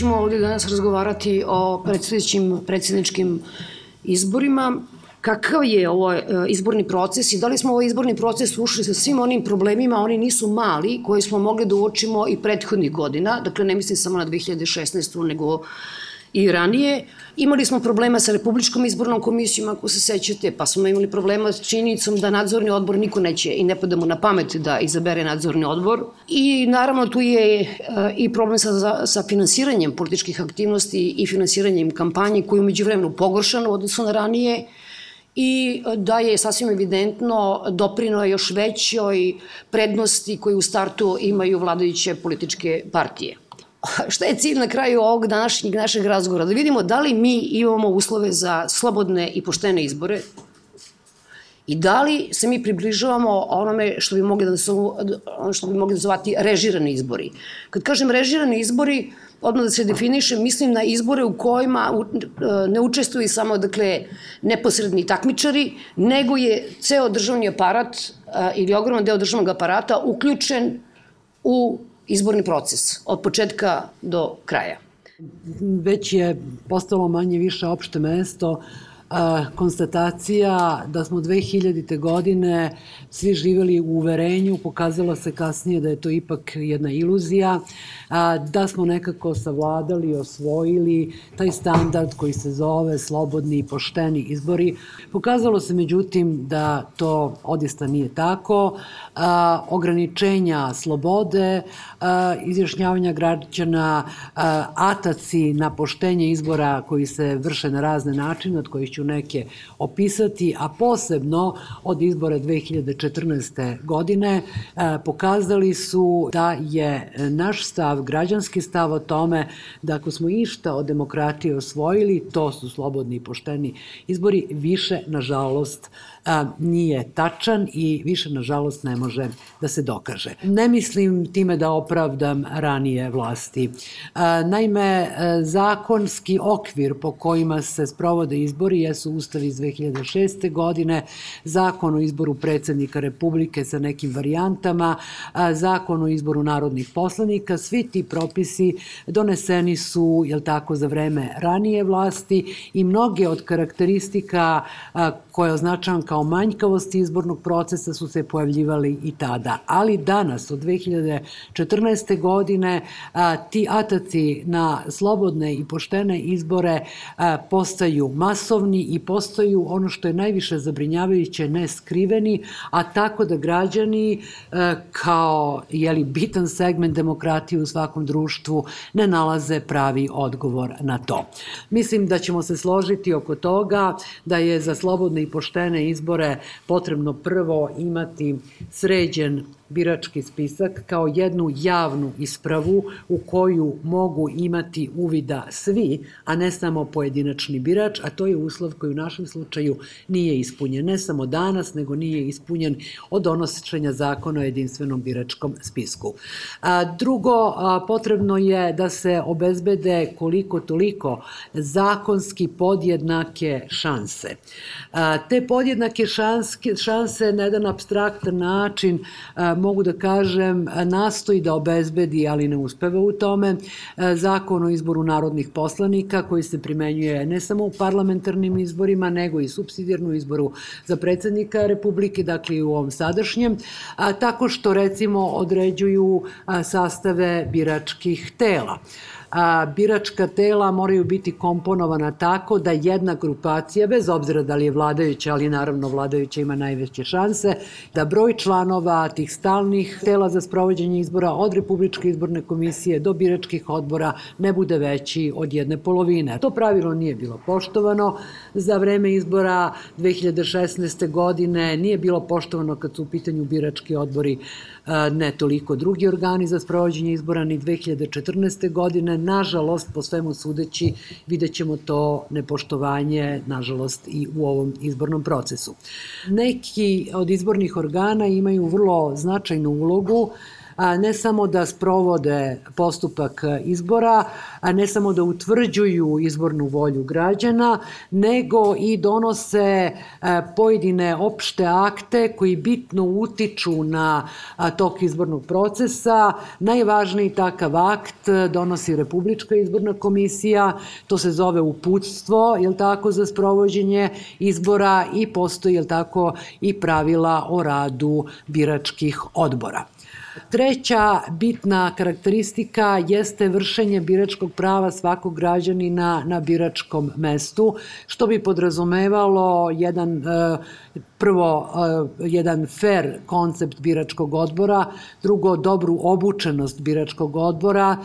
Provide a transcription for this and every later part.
Ćemo ovde danas razgovarati o predstavljećim predsjedničkim izborima. Kakav je ovo e, izborni proces i da li smo ovaj izborni proces ušli sa svim onim problemima, oni nisu mali, koji smo mogli da uočimo i prethodnih godina, dakle ne mislim samo na 2016. nego i ranije. Imali smo problema sa Republičkom izbornom komisijom, ako se sećate, pa smo imali problema s činjenicom da nadzorni odbor niko neće i ne pada mu na pamet da izabere nadzorni odbor. I naravno tu je e, i problem sa, sa finansiranjem političkih aktivnosti i finansiranjem kampanje koji umeđu vremenu pogoršan u odnosu na ranije i da je sasvim evidentno doprino još većoj prednosti koju u startu imaju vladajuće političke partije. Šta je cilj na kraju ovog današnjeg našeg razgovora? Da vidimo da li mi imamo uslove za slobodne i poštene izbore i da li se mi približavamo onome što bi mogli da, su, što bi mogli da zvati režirani izbori. Kad kažem režirani izbori, odmah da se definiše, mislim na izbore u kojima ne učestvuju samo dakle, neposredni takmičari, nego je ceo državni aparat ili ogroman deo državnog aparata uključen u izborni proces od početka do kraja. Već je postalo manje više opšte mesto konstatacija da smo 2000. godine svi živeli u uverenju, pokazalo se kasnije da je to ipak jedna iluzija, da smo nekako savladali, osvojili taj standard koji se zove slobodni i pošteni izbori. Pokazalo se međutim da to odista nije tako, ograničenja slobode, izjašnjavanja građana, ataci na poštenje izbora koji se vrše na razne načine, od kojih ću neke opisati, a posebno od izbora 2014. godine pokazali su da je naš stav, građanski stav o tome da ako smo išta od demokratije osvojili, to su slobodni i pošteni izbori, više, nažalost, a, nije tačan i više, nažalost, ne može da se dokaže. Ne mislim time da opravdam ranije vlasti. A, naime, e, zakonski okvir po kojima se sprovode izbori jesu ustav iz 2006. godine, zakon o izboru predsednika Republike sa nekim varijantama, a, zakon o izboru narodnih poslanika, svi ti propisi doneseni su, jel tako, za vreme ranije vlasti i mnoge od karakteristika koje označavam kao manjkavosti izbornog procesa su se pojavljivali i tada. Ali danas, od 2014. godine, ti ataci na slobodne i poštene izbore postaju masovni i postaju ono što je najviše zabrinjavajuće neskriveni, a tako da građani kao jeli, bitan segment demokratije u svakom društvu ne nalaze pravi odgovor na to. Mislim da ćemo se složiti oko toga da je za slobodne i poštene izbore potrebno prvo imati sređen birački spisak kao jednu javnu ispravu u koju mogu imati uvida svi, a ne samo pojedinačni birač, a to je uslov koji u našem slučaju nije ispunjen. Ne samo danas, nego nije ispunjen od donošenja zakona o jedinstvenom biračkom spisku. Drugo, potrebno je da se obezbede koliko toliko zakonski podjednake šanse. Te podjednake šanse na jedan abstraktan način mogu da kažem, nastoji da obezbedi, ali ne uspeva u tome, zakon o izboru narodnih poslanika koji se primenjuje ne samo u parlamentarnim izborima, nego i subsidijarnu izboru za predsednika Republike, dakle i u ovom sadašnjem, tako što recimo određuju sastave biračkih tela a, biračka tela moraju biti komponovana tako da jedna grupacija, bez obzira da li je vladajuća, ali naravno vladajuća ima najveće šanse, da broj članova tih stalnih tela za sprovođenje izbora od Republičke izborne komisije do biračkih odbora ne bude veći od jedne polovine. To pravilo nije bilo poštovano za vreme izbora 2016. godine, nije bilo poštovano kad su u pitanju birački odbori ne toliko drugi organi za sprovođenje izbora ni 2014. godine. Nažalost, po svemu sudeći, vidjet ćemo to nepoštovanje, nažalost, i u ovom izbornom procesu. Neki od izbornih organa imaju vrlo značajnu ulogu ne samo da sprovode postupak izbora, a ne samo da utvrđuju izbornu volju građana, nego i donose pojedine opšte akte koji bitno utiču na tok izbornog procesa. Najvažniji takav akt donosi Republička izborna komisija, to se zove uputstvo, je tako, za sprovođenje izbora i postoji, je tako, i pravila o radu biračkih odbora. Treća bitna karakteristika jeste vršenje biračkog prava svakog građanina na biračkom mestu, što bi podrazumevalo jedan e, prvo eh, jedan fair koncept biračkog odbora, drugo dobru obučenost biračkog odbora,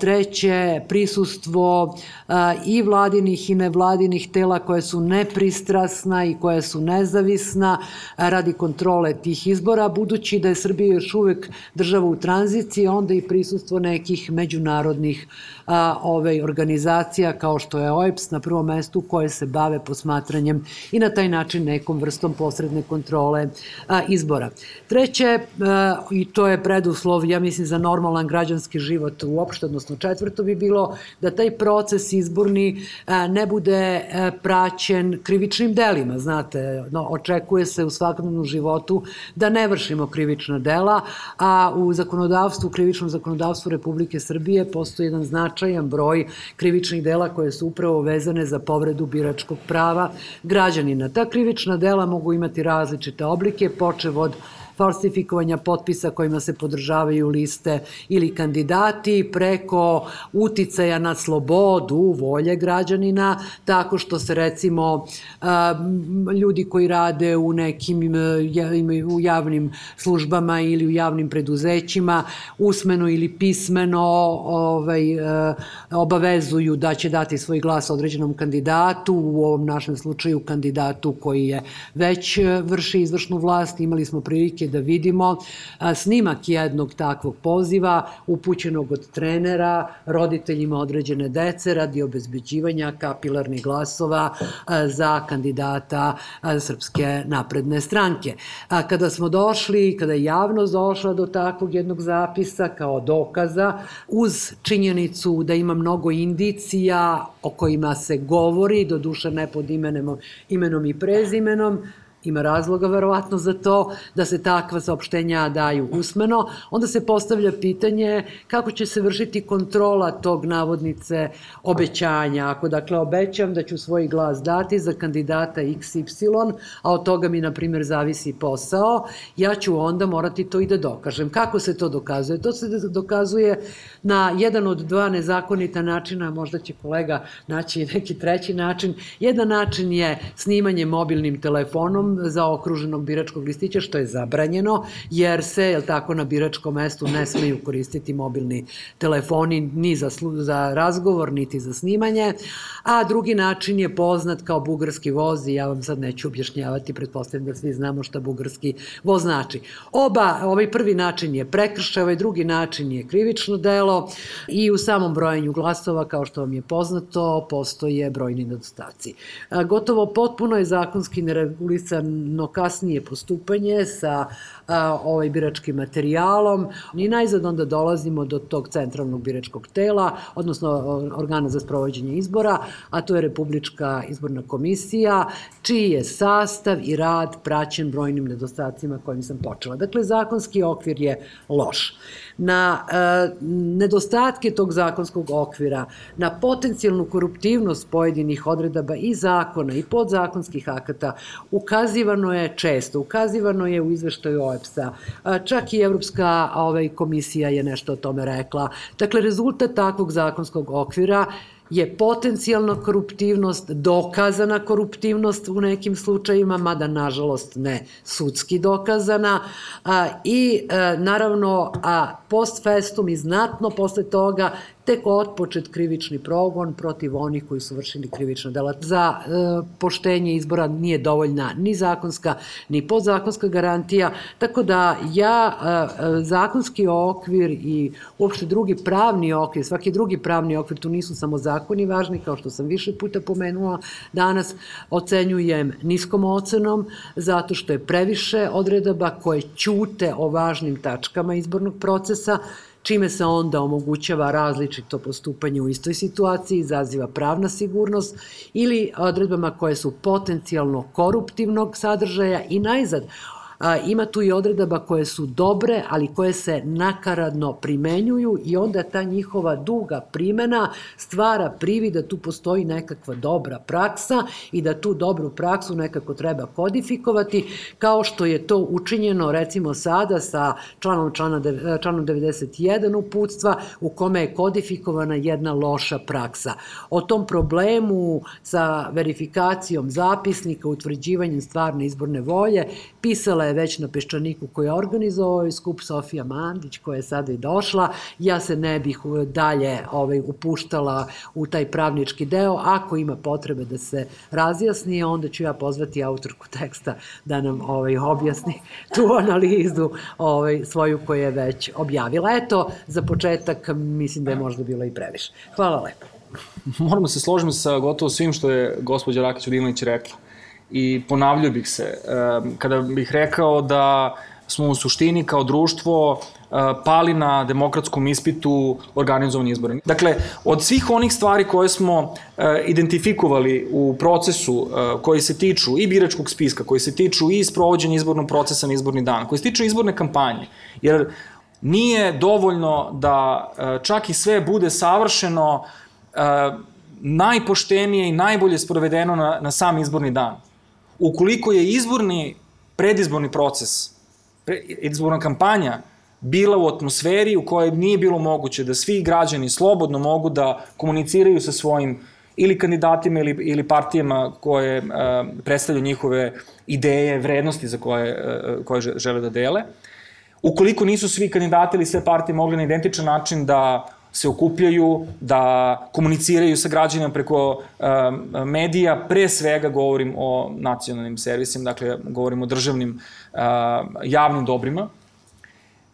treće prisustvo eh, i vladinih i nevladinih tela koje su nepristrasna i koje su nezavisna radi kontrole tih izbora, budući da je Srbija još uvek država u tranziciji, onda i prisustvo nekih međunarodnih a, ove organizacija kao što je OEPS na prvom mestu koje se bave posmatranjem i na taj način nekom vrstom posredne kontrole a, izbora. Treće, a, i to je preduslov, ja mislim, za normalan građanski život uopšte, odnosno četvrto bi bilo da taj proces izborni a, ne bude a, praćen krivičnim delima, znate, no, očekuje se u svakodnevnom životu da ne vršimo krivična dela, a u zakonodavstvu, krivičnom zakonodavstvu Republike Srbije postoji jedan značaj značajan broj krivičnih dela koje su upravo vezane za povredu biračkog prava građanina. Ta krivična dela mogu imati različite oblike, počev od falsifikovanja potpisa kojima se podržavaju liste ili kandidati, preko uticaja na slobodu volje građanina, tako što se recimo ljudi koji rade u nekim u javnim službama ili u javnim preduzećima usmeno ili pismeno ovaj, obavezuju da će dati svoj glas određenom kandidatu, u ovom našem slučaju kandidatu koji je već vrši izvršnu vlast, imali smo prilike da vidimo snimak jednog takvog poziva upućenog od trenera roditeljima određene dece radi obezbeđivanja kapilarnih glasova za kandidata Srpske napredne stranke. Kada smo došli, kada je javnost došla do takvog jednog zapisa kao dokaza, uz činjenicu da ima mnogo indicija o kojima se govori, do duša ne pod imenom, imenom i prezimenom, ima razloga verovatno za to da se takva saopštenja daju usmeno, onda se postavlja pitanje kako će se vršiti kontrola tog navodnice obećanja. Ako dakle obećam da ću svoj glas dati za kandidata XY, a od toga mi na primjer zavisi posao, ja ću onda morati to i da dokažem. Kako se to dokazuje? To se dokazuje na jedan od dva nezakonita načina, možda će kolega naći neki treći način. Jedan način je snimanje mobilnim telefonom, zaokruženog biračkog listića, što je zabranjeno, jer se, jel tako, na biračkom mestu ne smeju koristiti mobilni telefoni ni za, za razgovor, niti za snimanje, a drugi način je poznat kao bugarski voz i ja vam sad neću objašnjavati, pretpostavljam da svi znamo šta bugarski voz znači. Oba, ovaj prvi način je prekršaj, ovaj drugi način je krivično delo i u samom brojanju glasova, kao što vam je poznato, postoje brojni nedostaci. Gotovo potpuno je zakonski neregulisan no kasnije postupanje sa ovaj biračkim materijalom i najzad onda dolazimo do tog centralnog biračkog tela, odnosno organa za sprovođenje izbora, a to je Republička izborna komisija, čiji je sastav i rad praćen brojnim nedostacima kojim sam počela. Dakle, zakonski okvir je loš na e, nedostatke tog zakonskog okvira, na potencijalnu koruptivnost pojedinih odredaba i zakona i podzakonskih akata, ukazivano je često, ukazivano je u izveštaju OEPS-a, čak i Evropska ovaj, komisija je nešto o tome rekla. Dakle, rezultat takvog zakonskog okvira je potencijalna koruptivnost, dokazana koruptivnost u nekim slučajima, mada nažalost ne sudski dokazana a, i a, naravno a, post festum i znatno posle toga tek otpočet krivični progon protiv onih koji su vršili krivična dela. Za e, poštenje izbora nije dovoljna ni zakonska, ni podzakonska garantija, tako da ja e, e zakonski okvir i uopšte drugi pravni okvir, svaki drugi pravni okvir, tu nisu samo zakoni važni, kao što sam više puta pomenula danas, ocenjujem niskom ocenom, zato što je previše odredaba koje ćute o važnim tačkama izbornog procesa, čime se onda omogućava različito postupanje u istoj situaciji, izaziva pravna sigurnost ili odredbama koje su potencijalno koruptivnog sadržaja i najzad ima tu i odredaba koje su dobre, ali koje se nakaradno primenjuju i onda ta njihova duga primena stvara privi da tu postoji nekakva dobra praksa i da tu dobru praksu nekako treba kodifikovati, kao što je to učinjeno recimo sada sa članom, člana, članom 91 uputstva u kome je kodifikovana jedna loša praksa. O tom problemu sa verifikacijom zapisnika, utvrđivanjem stvarne izborne volje, pisala je već na Peščaniku koji je organizovao ovaj skup Sofija Mandić koja je sada i došla. Ja se ne bih dalje ovaj, upuštala u taj pravnički deo. Ako ima potrebe da se razjasni, onda ću ja pozvati autorku teksta da nam ovaj, objasni tu analizu ovaj, svoju koju je već objavila. Eto, za početak mislim da je možda bilo i previše. Hvala lepo. Moramo se složiti sa gotovo svim što je gospođa Rakić Udilnić rekla i ponavljao bih se. Kada bih rekao da smo u suštini kao društvo pali na demokratskom ispitu organizovani izbori. Dakle, od svih onih stvari koje smo identifikovali u procesu koji se tiču i biračkog spiska, koji se tiču i sprovođenja izbornog procesa na izborni dan, koji se tiču izborne kampanje, jer nije dovoljno da čak i sve bude savršeno najpoštenije i najbolje sprovedeno na, na sam izborni dan ukoliko je izborni, predizborni proces, izborna kampanja bila u atmosferi u kojoj nije bilo moguće da svi građani slobodno mogu da komuniciraju sa svojim ili kandidatima ili, ili partijama koje uh, predstavljaju njihove ideje, vrednosti za koje, uh, koje žele da dele. Ukoliko nisu svi kandidati ili sve partije mogli na identičan način da se okupljaju, da komuniciraju sa građanima preko medija, pre svega govorim o nacionalnim servisima, dakle govorim o državnim uh, javnim dobrima.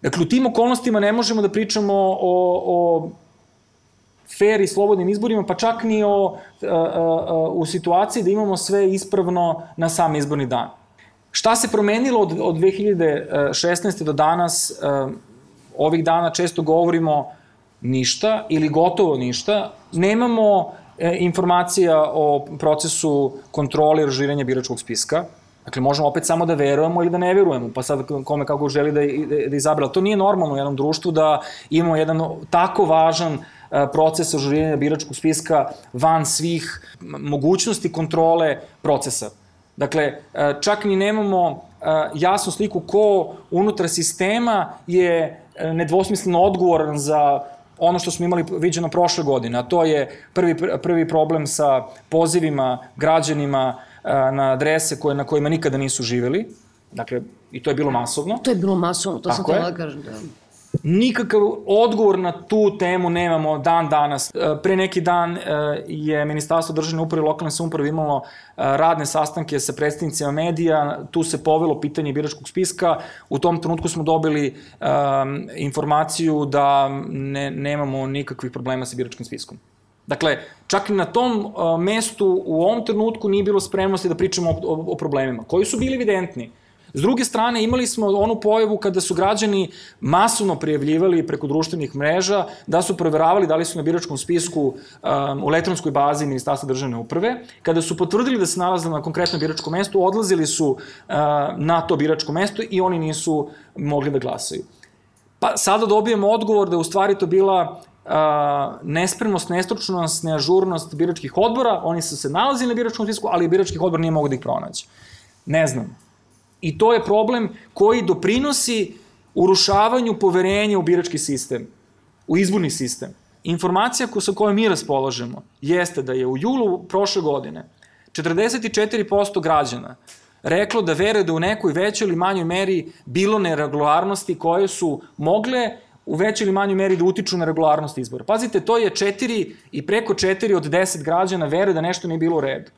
Dakle, u tim okolnostima ne možemo da pričamo o, o fair i slobodnim izborima, pa čak ni o, uh, uh, u situaciji da imamo sve ispravno na sam izborni dan. Šta se promenilo od, od 2016. do danas? Ovih dana često govorimo ništa ili gotovo ništa. Nemamo e, informacija o procesu kontrole i ražiranja biračkog spiska. Dakle, možemo opet samo da verujemo ili da ne verujemo, pa sad kome kako želi da, da, da izabira. To nije normalno u jednom društvu da imamo jedan tako važan e, proces ažuriranja biračkog spiska van svih mogućnosti kontrole procesa. Dakle, e, čak ni nemamo jasnu sliku ko unutar sistema je nedvosmisleno odgovoran za ono što smo imali viđeno prošle godine, a to je prvi, prvi problem sa pozivima građanima na adrese koje, na kojima nikada nisu živeli. Dakle, i to je bilo masovno. To je bilo masovno, to Tako sam htjela da kažem. Da nikakav odgovor na tu temu nemamo dan danas. E, pre neki dan e, je Ministarstvo državne uprave i lokalne samouprave imalo e, radne sastanke sa predstavnicima medija, tu se povelo pitanje biračkog spiska, u tom trenutku smo dobili informaciju da ne, nemamo nikakvih problema sa biračkim spiskom. Dakle, čak i na tom mestu u ovom trenutku nije bilo spremnosti da pričamo o, o, o problemima, koji su bili evidentni. S druge strane, imali smo onu pojavu kada su građani masovno prijavljivali preko društvenih mreža da su proveravali da li su na biračkom spisku um, u elektronskoj bazi Ministarstva državne uprave. Kada su potvrdili da se nalaze na konkretnom biračkom mestu, odlazili su uh, na to biračko mesto i oni nisu mogli da glasaju. Pa sada dobijemo odgovor da u stvari to bila uh, nespremnost, nestručnost, neažurnost biračkih odbora, oni su se nalazili na biračkom spisku, ali biračkih odbor nije mogo da ih pronaći. Ne znam. I to je problem koji doprinosi urušavanju poverenja u birački sistem, u izborni sistem. Informacija sa kojom mi raspolažemo jeste da je u julu prošle godine 44% građana reklo da vere da u nekoj većoj ili manjoj meri bilo neregularnosti koje su mogle u većoj ili manjoj meri da utiču na regularnost izbora. Pazite, to je četiri i preko četiri od deset građana vere da nešto nije bilo u redu.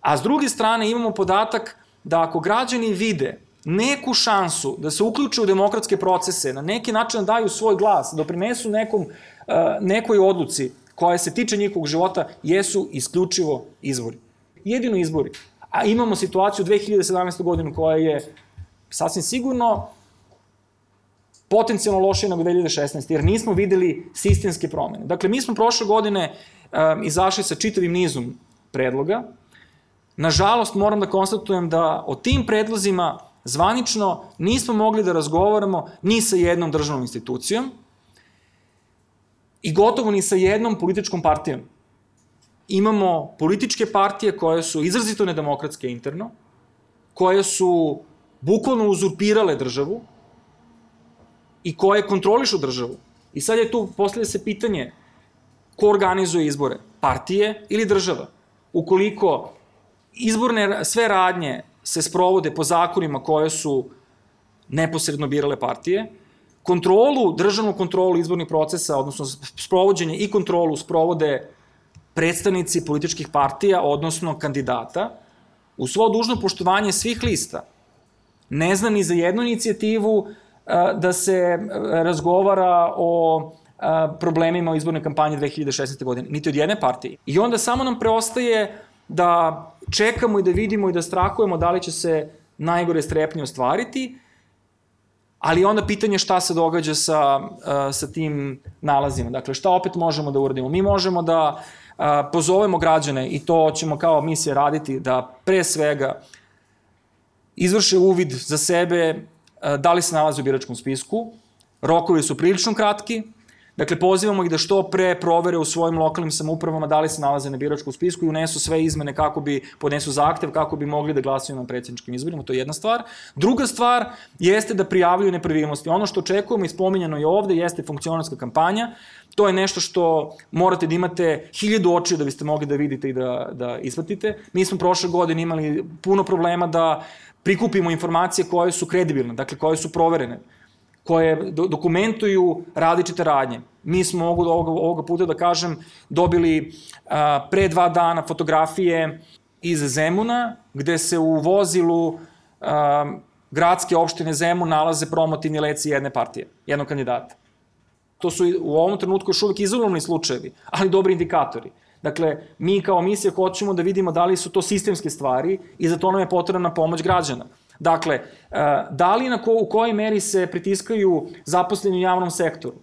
A s druge strane imamo podatak da ako građani vide neku šansu da se uključe u demokratske procese, na neki način da daju svoj glas, da doprinesu nekom, eh, nekoj odluci koja se tiče njihovog života, jesu isključivo izbori. Jedino izbori. A imamo situaciju 2017. godinu koja je sasvim sigurno potencijalno lošije nego 2016. jer nismo videli sistemske promene. Dakle, mi smo prošle godine um, izašli sa čitavim nizom predloga. Nažalost, moram da konstatujem da o tim predlozima zvanično nismo mogli da razgovaramo ni sa jednom državnom institucijom i gotovo ni sa jednom političkom partijom. Imamo političke partije koje su izrazito nedemokratske interno, koje su bukvalno uzurpirale državu, i koje kontrolišu državu. I sad je tu, postavlja se pitanje, ko organizuje izbore? Partije ili država? Ukoliko izborne sve radnje se sprovode po zakonima koje su neposredno birale partije, kontrolu, državnu kontrolu izbornih procesa, odnosno sprovođenje i kontrolu sprovode predstavnici političkih partija, odnosno kandidata, u svo dužno poštovanje svih lista. Ne znam ni za jednu inicijativu da se razgovara o problemima u izbornoj kampanji 2016. godine, niti od jedne partije. I onda samo nam preostaje da čekamo i da vidimo i da strahujemo da li će se najgore strepnje ostvariti, ali onda pitanje šta se događa sa, sa tim nalazima. Dakle, šta opet možemo da uradimo? Mi možemo da pozovemo građane i to ćemo kao misija raditi, da pre svega izvrše uvid za sebe da li se nalaze u biračkom spisku. Rokovi su prilično kratki, Dakle, pozivamo ih da što pre provere u svojim lokalnim samoupravama da li se nalaze na biračkom spisku i unesu sve izmene kako bi, podnesu zahtev kako bi mogli da glasaju na predsjedničkim izborima, to je jedna stvar. Druga stvar jeste da prijavljuju nepravilnosti. Ono što očekujemo i spominjano je ovde jeste funkcionarska kampanja, To je nešto što morate da imate hiljadu očiju da biste mogli da vidite i da, da ispratite. Mi smo prošle godine imali puno problema da prikupimo informacije koje su kredibilne, dakle koje su proverene, koje do, dokumentuju različite radnje. Mi smo, mogu ovoga, ovoga puta da kažem, dobili a, pre dva dana fotografije iz Zemuna, gde se u vozilu a, gradske opštine Zemun nalaze promotivni leci jedne partije, jednog kandidata. To su u ovom trenutku još uvek izolovni slučajevi, ali dobri indikatori. Dakle, mi kao misija hoćemo da vidimo da li su to sistemske stvari i za to nam je potrebna pomoć građana. Dakle, e, da li na ko, u kojoj meri se pritiskaju zaposleni u javnom sektoru?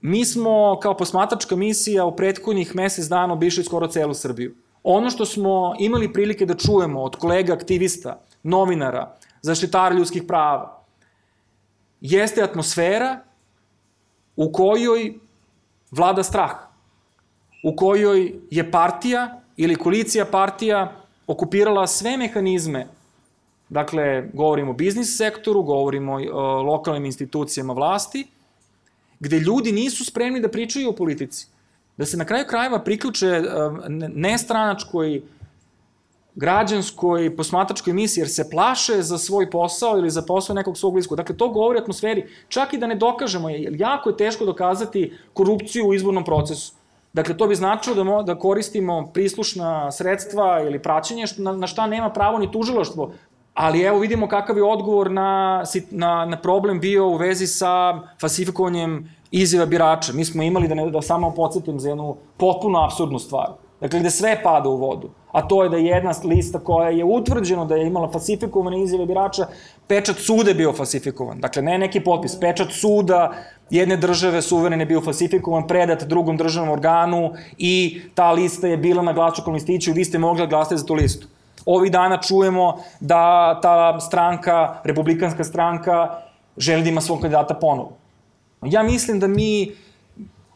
Mi smo kao posmatačka misija u prethodnih mesec dana obišli skoro celu Srbiju. Ono što smo imali prilike da čujemo od kolega aktivista, novinara, zaštitara ljudskih prava, jeste atmosfera u kojoj vlada strah u kojoj je partija ili koalicija partija okupirala sve mehanizme Dakle, govorimo o biznis sektoru, govorimo o lokalnim institucijama vlasti, gde ljudi nisu spremni da pričaju o politici. Da se na kraju krajeva priključe nestranačkoj, građanskoj, posmatačkoj misiji, jer se plaše za svoj posao ili za posao nekog svog bliskog. Dakle, to govori atmosferi, čak i da ne dokažemo, jer jako je teško dokazati korupciju u izbornom procesu. Dakle, to bi značilo da, mo, da koristimo prislušna sredstva ili praćenje, na, na šta nema pravo ni tužiloštvo. Ali evo vidimo kakav je odgovor na, na, na problem bio u vezi sa falsifikovanjem izjava birača. Mi smo imali, da, ne, da samo podsjetim za jednu potpuno absurdnu stvar. Dakle, gde sve pada u vodu. A to je da jedna lista koja je utvrđeno da je imala falsifikovane izjave birača, pečat suda je bio falsifikovan. Dakle, ne neki potpis, pečat suda jedne države suverene bio falsifikovan, predat drugom državnom organu i ta lista je bila na glasačkom listiću i vi ste mogli da glasate za tu listu. Ovi dana čujemo da ta stranka, republikanska stranka, želi da ima svog kandidata ponovo. Ja mislim da mi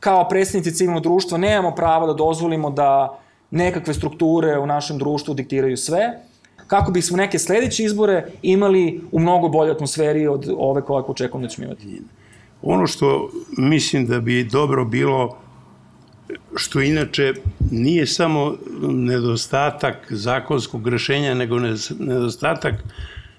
kao predstavnici civilnog društva nemamo pravo da dozvolimo da nekakve strukture u našem društvu diktiraju sve, kako bismo neke sledeće izbore imali u mnogo boljoj atmosferi od ove koje očekujem da ćemo imati. Ono što mislim da bi dobro bilo, što inače nije samo nedostatak zakonskog rešenja, nego nedostatak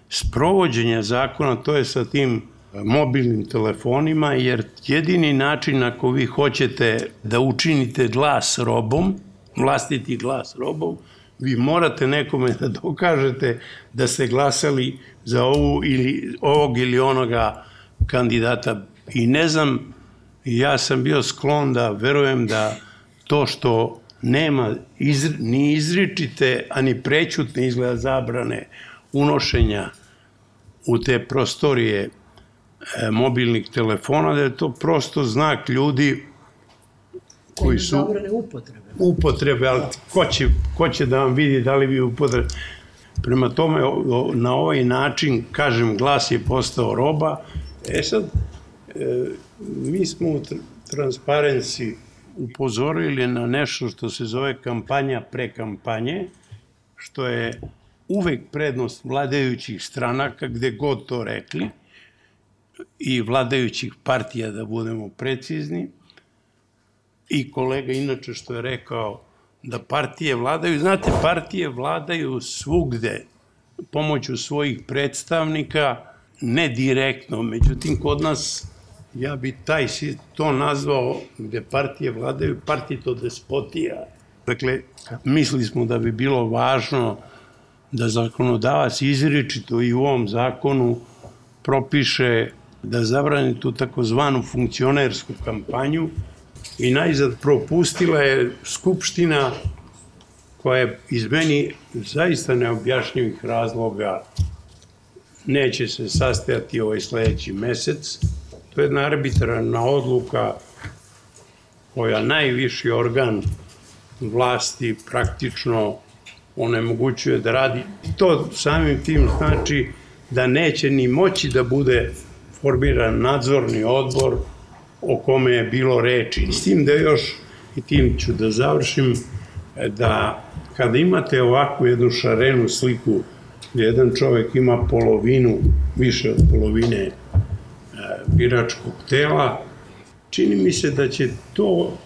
sprovođenja zakona, to je sa tim mobilnim telefonima, jer jedini način ako vi hoćete da učinite glas robom, vlastiti glas robom, vi morate nekome da dokažete da ste glasali za ovu ili, ovog ili onoga kandidata. I ne znam, ja sam bio sklon da verujem da to što nema izri, ni izričite, ani prećutne izgleda zabrane unošenja u te prostorije e, mobilnih telefona, da je to prosto znak ljudi koji su... Zabrane upotrebe. Upotrebe, ali ko će, ko će da vam vidi da li vi upotrebe... Prema tome, na ovaj način, kažem, glas je postao roba. E sad, mi smo u transparenci upozorili na nešto što se zove kampanja pre kampanje, što je uvek prednost vladajućih stranaka, gde god to rekli, i vladajućih partija, da budemo precizni, i kolega inače što je rekao da partije vladaju, znate, partije vladaju svugde pomoću svojih predstavnika, ne direktno, međutim, kod nas ja bi taj to nazvao gde partije vladaju partito despotija. Dakle, mislili smo da bi bilo važno da zakonodavac izričito i u ovom zakonu propiše da zabrani tu takozvanu funkcionersku kampanju i najzad propustila je Skupština koja je iz meni zaista neobjašnjivih razloga neće se sastajati ovaj sledeći mesec. To je jedna arbitrarna odluka koja najviši organ vlasti praktično onemogućuje da radi. To samim tim znači da neće ni moći da bude formiran nadzorni odbor o kome je bilo reči. S tim da još, i tim ću da završim, da kada imate ovakvu jednu šarenu sliku gde jedan čovek ima polovinu, više od polovine biračkog tela, čini mi se da će to,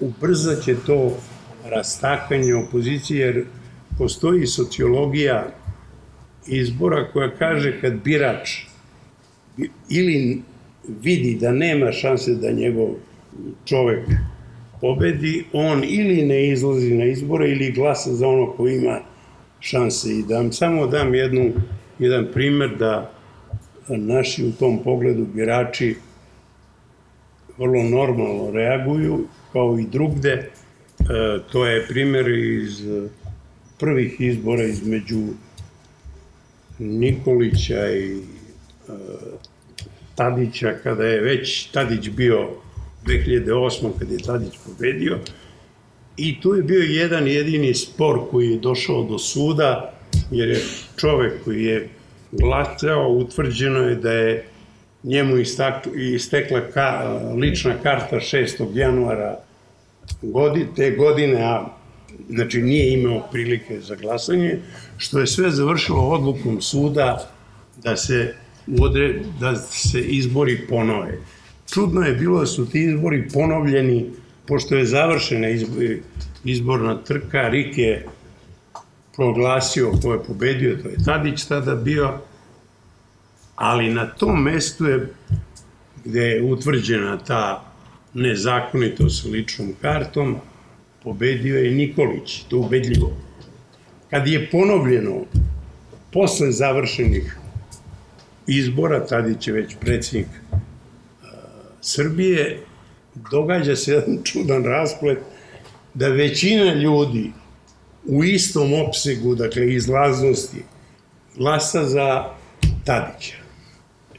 ubrzaće to rastakanje opozicije, jer postoji sociologija izbora koja kaže kad birač ili vidi da nema šanse da njegov čovek pobedi, on ili ne izlazi na izbore ili glasa za ono ko ima šanse. I da vam samo dam jednu, jedan primer da naši u tom pogledu birači vrlo normalno reaguju, kao i drugde. E, to je primer iz prvih izbora između Nikolića i e, Tadića, kada je već Tadić bio 2008. kada je Tadić pobedio, i tu je bio jedan jedini spor koji je došao do suda, jer je čovek koji je glasao, utvrđeno je da je njemu istekla ka, lična karta 6. januara godi, te godine, a znači nije imao prilike za glasanje, što je sve završilo odlukom suda da se odre, da se izbori ponove. Čudno je bilo da su ti izbori ponovljeni, pošto je završena izborna trka, Rik je proglasio ko je pobedio, to je Tadić tada bio, ali na tom mestu je, gde je utvrđena ta nezakonitost ličnom kartom, pobedio je Nikolić, to ubedljivo. Kad je ponovljeno, posle završenih izbora, Tadić je već predsjednik Srbije, događa se jedan čudan rasplet da većina ljudi u istom opsegu, dakle izlaznosti, glasa za Tadića.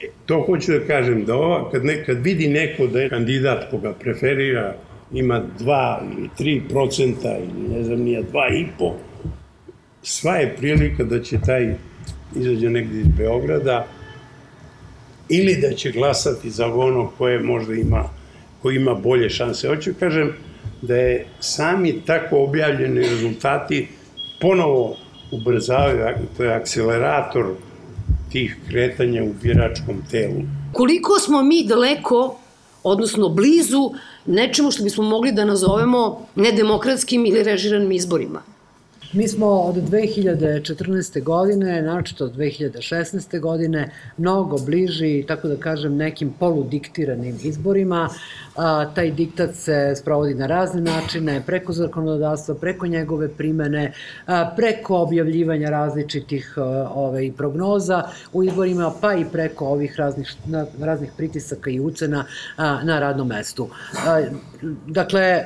E, to hoću da kažem, da ova, kad, ne, kad vidi neko da je kandidat koga preferira, ima 2 ili 3 procenta ili ne znam nije 2 i po, sva je prilika da će taj izađe negde iz Beograda ili da će glasati za ono koje možda ima, ko ima bolje šanse. Hoću kažem da je sami tako objavljeni rezultati ponovo ubrzavaju, to je akcelerator tih kretanja u biračkom telu. Koliko smo mi daleko, odnosno blizu, nečemu što bismo mogli da nazovemo nedemokratskim ili režiranim izborima? Mi smo od 2014. godine, naročito od 2016. godine, mnogo bliži, tako da kažem, nekim poludiktiranim izborima. A, taj diktat se sprovodi na razne načine, preko zakonodavstva, preko njegove primene, a, preko objavljivanja različitih a, ove, ovaj, prognoza u izborima, pa i preko ovih raznih, na, raznih pritisaka i ucena a, na radnom mestu. A, dakle,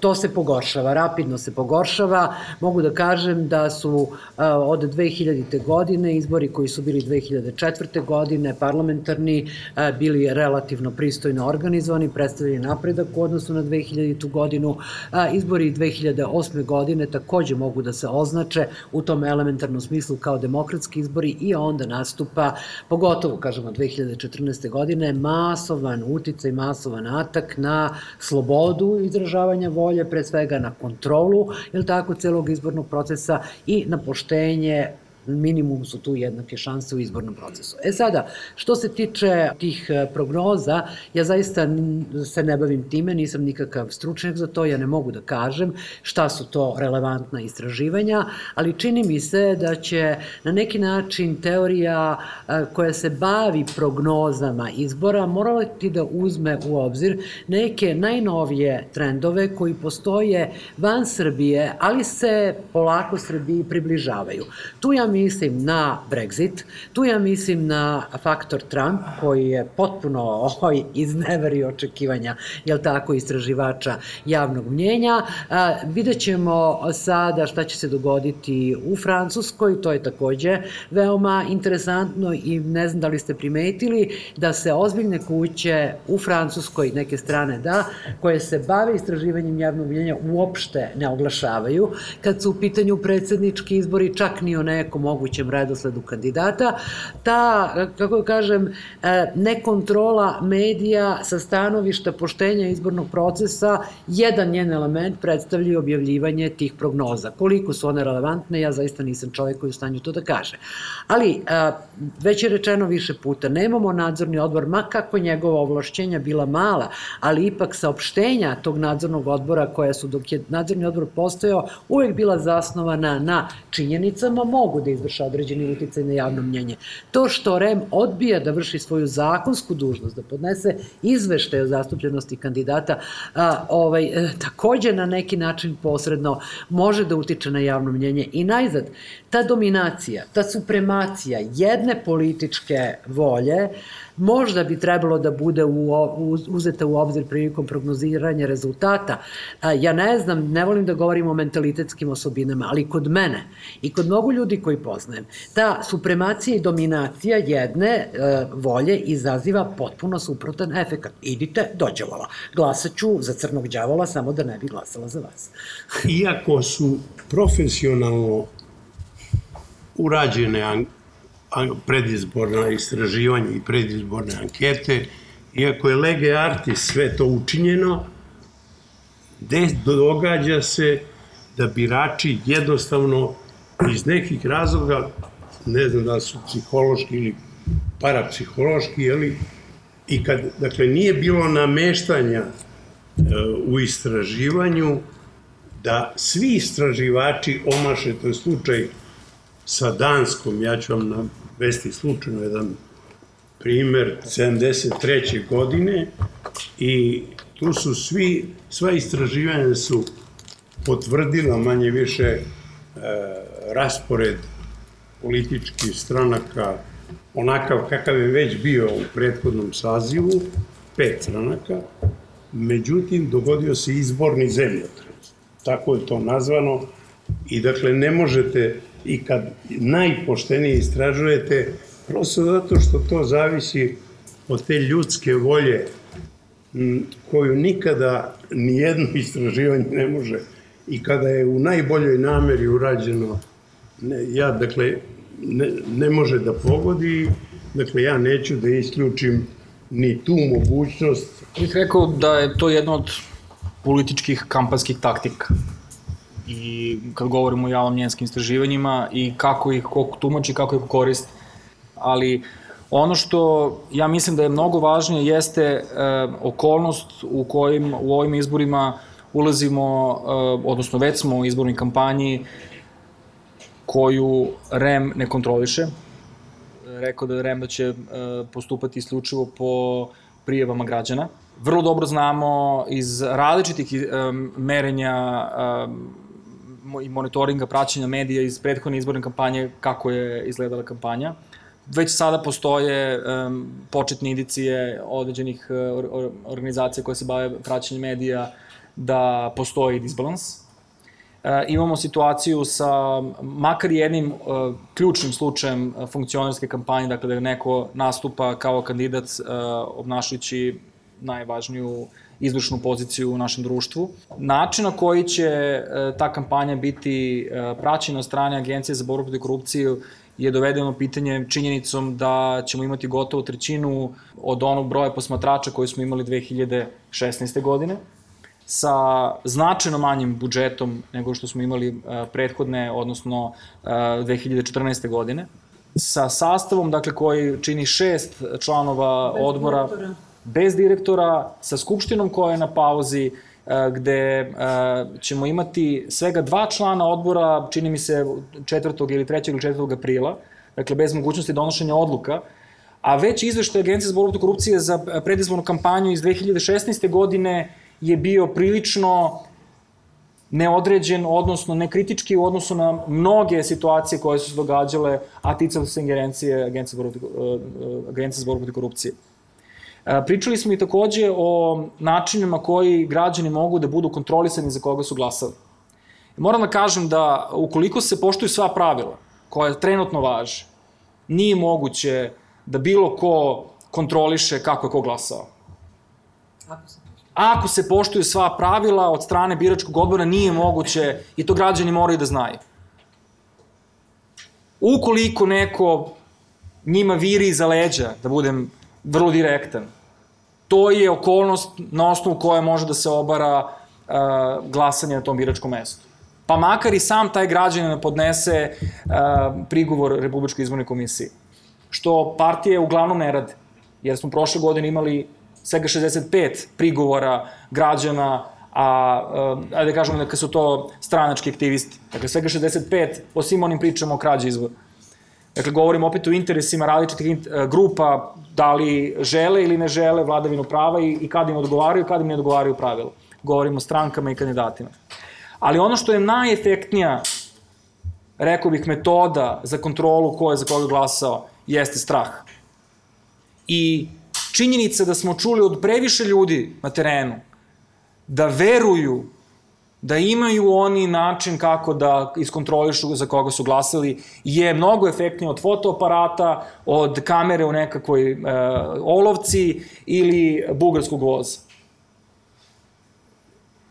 to se pogoršava, rapidno se pogoršava. Mogu da kažem da su od 2000. godine, izbori koji su bili 2004. godine, parlamentarni, bili relativno pristojno organizovani, predstavljeni napredak u odnosu na 2000. godinu. Izbori 2008. godine takođe mogu da se označe u tom elementarnom smislu kao demokratski izbori i onda nastupa, pogotovo, kažemo, 2014. godine, masovan uticaj, masovan atak na slobodu izražavanja volje, pre svega na kontrolu, je tako, celog izbornog procesa i na poštenje minimum su tu jednake šanse u izbornom procesu. E sada, što se tiče tih e, prognoza, ja zaista se ne bavim time, nisam nikakav stručnjak za to, ja ne mogu da kažem šta su to relevantna istraživanja, ali čini mi se da će na neki način teorija e, koja se bavi prognozama izbora morati da uzme u obzir neke najnovije trendove koji postoje van Srbije, ali se polako Srbiji približavaju. Tu ja mi mislim na Brexit, tu ja mislim na faktor Trump koji je potpuno ovaj, izneverio očekivanja, jel tako, istraživača javnog mnjenja. A, vidjet ćemo sada šta će se dogoditi u Francuskoj, to je takođe veoma interesantno i ne znam da li ste primetili da se ozbiljne kuće u Francuskoj, neke strane da, koje se bave istraživanjem javnog mnjenja uopšte ne oglašavaju. Kad su u pitanju predsednički izbori, čak ni o nekom mogućem redosledu kandidata. Ta, kako kažem, e, nekontrola medija sa stanovišta poštenja izbornog procesa, jedan njen element predstavlja objavljivanje tih prognoza. Koliko su one relevantne, ja zaista nisam čovek koji u stanju to da kaže. Ali, e, već je rečeno više puta, nemamo nadzorni odbor, ma kako njegova ovlašćenja bila mala, ali ipak saopštenja tog nadzornog odbora koja su dok je nadzorni odbor postojao uvek bila zasnovana na činjenicama, mogu da izvrša određeni uticaj na javno mnjenje. To što REM odbija da vrši svoju zakonsku dužnost, da podnese izveštaj o zastupljenosti kandidata, a, ovaj, e, takođe na neki način posredno može da utiče na javno mnjenje. I najzad, ta dominacija, ta supremacija jedne političke volje, možda bi trebalo da bude u, uzeta u obzir prilikom prognoziranja rezultata. Ja ne znam, ne volim da govorim o mentalitetskim osobinama, ali kod mene i kod mnogo ljudi koji poznajem, ta supremacija i dominacija jedne e, volje izaziva potpuno suprotan efekat. Idite do đavola. Glasaću za crnog đavola samo da ne bi glasala za vas. Iako su profesionalno urađene predizborna istraživanja i predizborne ankete, iako je lege artis sve to učinjeno, događa se da birači jednostavno iz nekih razloga, ne znam da su psihološki ili parapsihološki, jeli, i kad, dakle, nije bilo nameštanja e, u istraživanju da svi istraživači omaše, to je slučaj sa Danskom, ja ću vam navesti slučajno jedan primer 73. godine i tu su svi, sva istraživanja su potvrdila manje više e, raspored političkih stranaka onakav kakav je već bio u prethodnom sazivu, pet stranaka, međutim dogodio se izborni zemljotres. Tako je to nazvano i dakle ne možete i kad najpoštenije istražujete, prosto zato što to zavisi od te ljudske volje koju nikada nijedno istraživanje ne može i kada je u najboljoj nameri urađeno, ne, ja, dakle, ne, ne može da pogodi, dakle, ja neću da isključim ni tu mogućnost. Bih rekao da je to jedna od političkih kampanskih taktika i kad govorimo o javnom njenskim istraživanjima i kako ih ko tumači, kako ih koristi. Ali ono što ja mislim da je mnogo važnije jeste e, okolnost u kojim u ovim izborima ulazimo, e, odnosno već smo u izbornoj kampanji, koju REM ne kontroliše. Rekao da REM da će e, postupati isključivo po prijevama građana. Vrlo dobro znamo iz različitih e, merenja e, i monitoringa praćenja medija iz prethodne izborne kampanje kako je izgledala kampanja. Već sada postoje um, početne indicije određenih uh, organizacija koje se bave praćenjem medija da postoji disbalans e, imamo situaciju sa makar jednim e, ključnim slučajem e, funkcionarske kampanje, dakle da neko nastupa kao kandidat e, obnašajući najvažniju izvršnu poziciju u našem društvu. Način na koji će e, ta kampanja biti e, praćena od strane Agencije za borbu protiv korupcije je dovedeno pitanje činjenicom da ćemo imati gotovo trećinu od onog broja posmatrača koji smo imali 2016. godine sa značajno manjim budžetom nego što smo imali uh, prethodne, odnosno uh, 2014. godine, sa sastavom dakle, koji čini šest članova odbora. Bez direktora, sa skupštinom koja je na pauzi, uh, gde uh, ćemo imati svega dva člana odbora, čini mi se 4. ili 3. ili 4. aprila, dakle bez mogućnosti donošenja odluka, a već izveštaj Agencije za borbu korupcije za predizbornu kampanju iz 2016. godine je bio prilično neodređen, odnosno nekritički u odnosu na mnoge situacije koje su se događale, a ticale se ingerencije Agencije za borbu, protiv korupcije. Uh, pričali smo i takođe o načinima koji građani mogu da budu kontrolisani za koga su glasali. Moram da kažem da ukoliko se poštuju sva pravila koja trenutno važe, nije moguće da bilo ko kontroliše kako je ko glasao. Ako se ako se poštuju sva pravila od strane biračkog odbora, nije moguće, i to građani moraju da znaju. Ukoliko neko njima viri iza leđa, da budem vrlo direktan, to je okolnost na osnovu koje može da se obara uh, glasanje na tom biračkom mestu. Pa makar i sam taj građanin podnese uh, prigovor Republičkoj izbornoj komisiji. Što partije uglavnom ne rade. Jer smo prošle godine imali svega 65 prigovora građana, a, a da kažemo da su to stranački aktivisti. Dakle, svega 65 o svim onim pričama o krađi izbora. Dakle, govorimo opet o interesima različitih e, grupa, da li žele ili ne žele vladavinu prava i, i kada im odgovaraju, kada im ne odgovaraju pravilu. Govorimo o strankama i kandidatima. Ali ono što je najefektnija, rekao bih, metoda za kontrolu ko je za koga glasao, jeste strah. I činjenica da smo čuli od previše ljudi na terenu da veruju da imaju oni način kako da iskontrolišu za koga su glasali je mnogo efektnije od fotoaparata, od kamere u nekakvoj e, olovci ili bugarskog voza.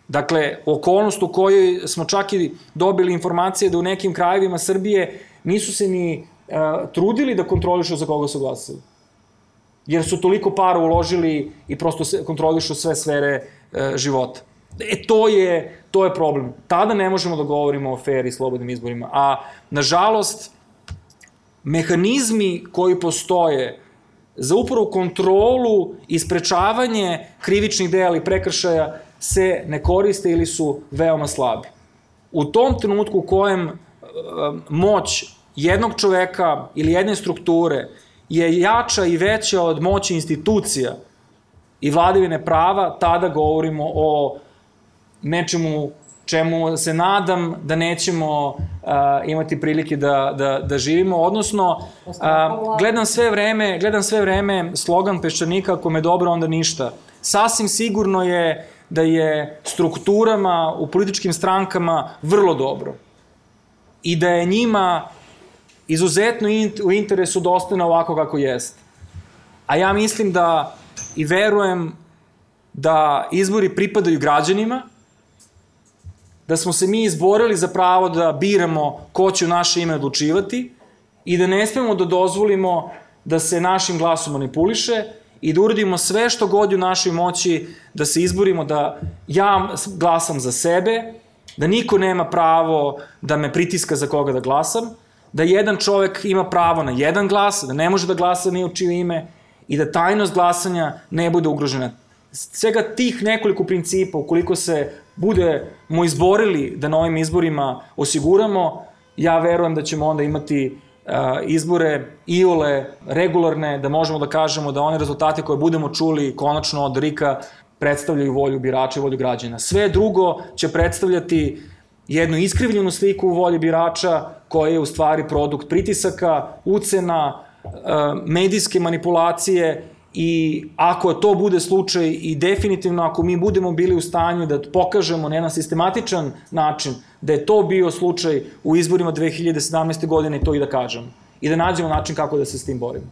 Dakle, okolnost u kojoj smo čak i dobili informacije da u nekim krajevima Srbije nisu se ni e, trudili da kontrolišu za koga su glasali jer su toliko para uložili i prosto kontrolišu sve sfere e, života. E, to je, to je problem. Tada ne možemo da govorimo o fair i slobodnim izborima. A, nažalost, mehanizmi koji postoje za upravo kontrolu i sprečavanje krivičnih dela i prekršaja se ne koriste ili su veoma slabi. U tom trenutku u kojem e, moć jednog čoveka ili jedne strukture je jača i veća od moći institucija i vladavine prava, tada govorimo o nečemu čemu se nadam da nećemo uh, imati prilike da, da, da živimo, odnosno uh, gledam sve vreme, gledam sve vreme slogan Peščanika, ako me dobro, onda ništa. Sasvim sigurno je da je strukturama u političkim strankama vrlo dobro i da je njima izuzetno u interesu da ostane ovako kako jeste. A ja mislim da i verujem da izbori pripadaju građanima, da smo se mi izborili za pravo da biramo ko će u naše ime odlučivati i da ne smemo da dozvolimo da se našim glasom manipuliše i da uradimo sve što god u našoj moći da se izborimo da ja glasam za sebe, da niko nema pravo da me pritiska za koga da glasam, da jedan čovek ima pravo na jedan glas, da ne može da glasa ni u čije ime i da tajnost glasanja ne bude ugrožena. Svega tih nekoliko principa, ukoliko se budemo izborili da na ovim izborima osiguramo, ja verujem da ćemo onda imati uh, izbore iole, regularne, da možemo da kažemo da one rezultate koje budemo čuli konačno od Rika predstavljaju volju birača i volju građana. Sve drugo će predstavljati jednu iskrivljenu sliku volje birača koja je u stvari produkt pritisaka, ucena, uh, medijske manipulacije i ako to bude slučaj i definitivno ako mi budemo bili u stanju da pokažemo na jedan sistematičan način da je to bio slučaj u izborima 2017. godine to i da kažemo. I da nađemo način kako da se s tim borimo.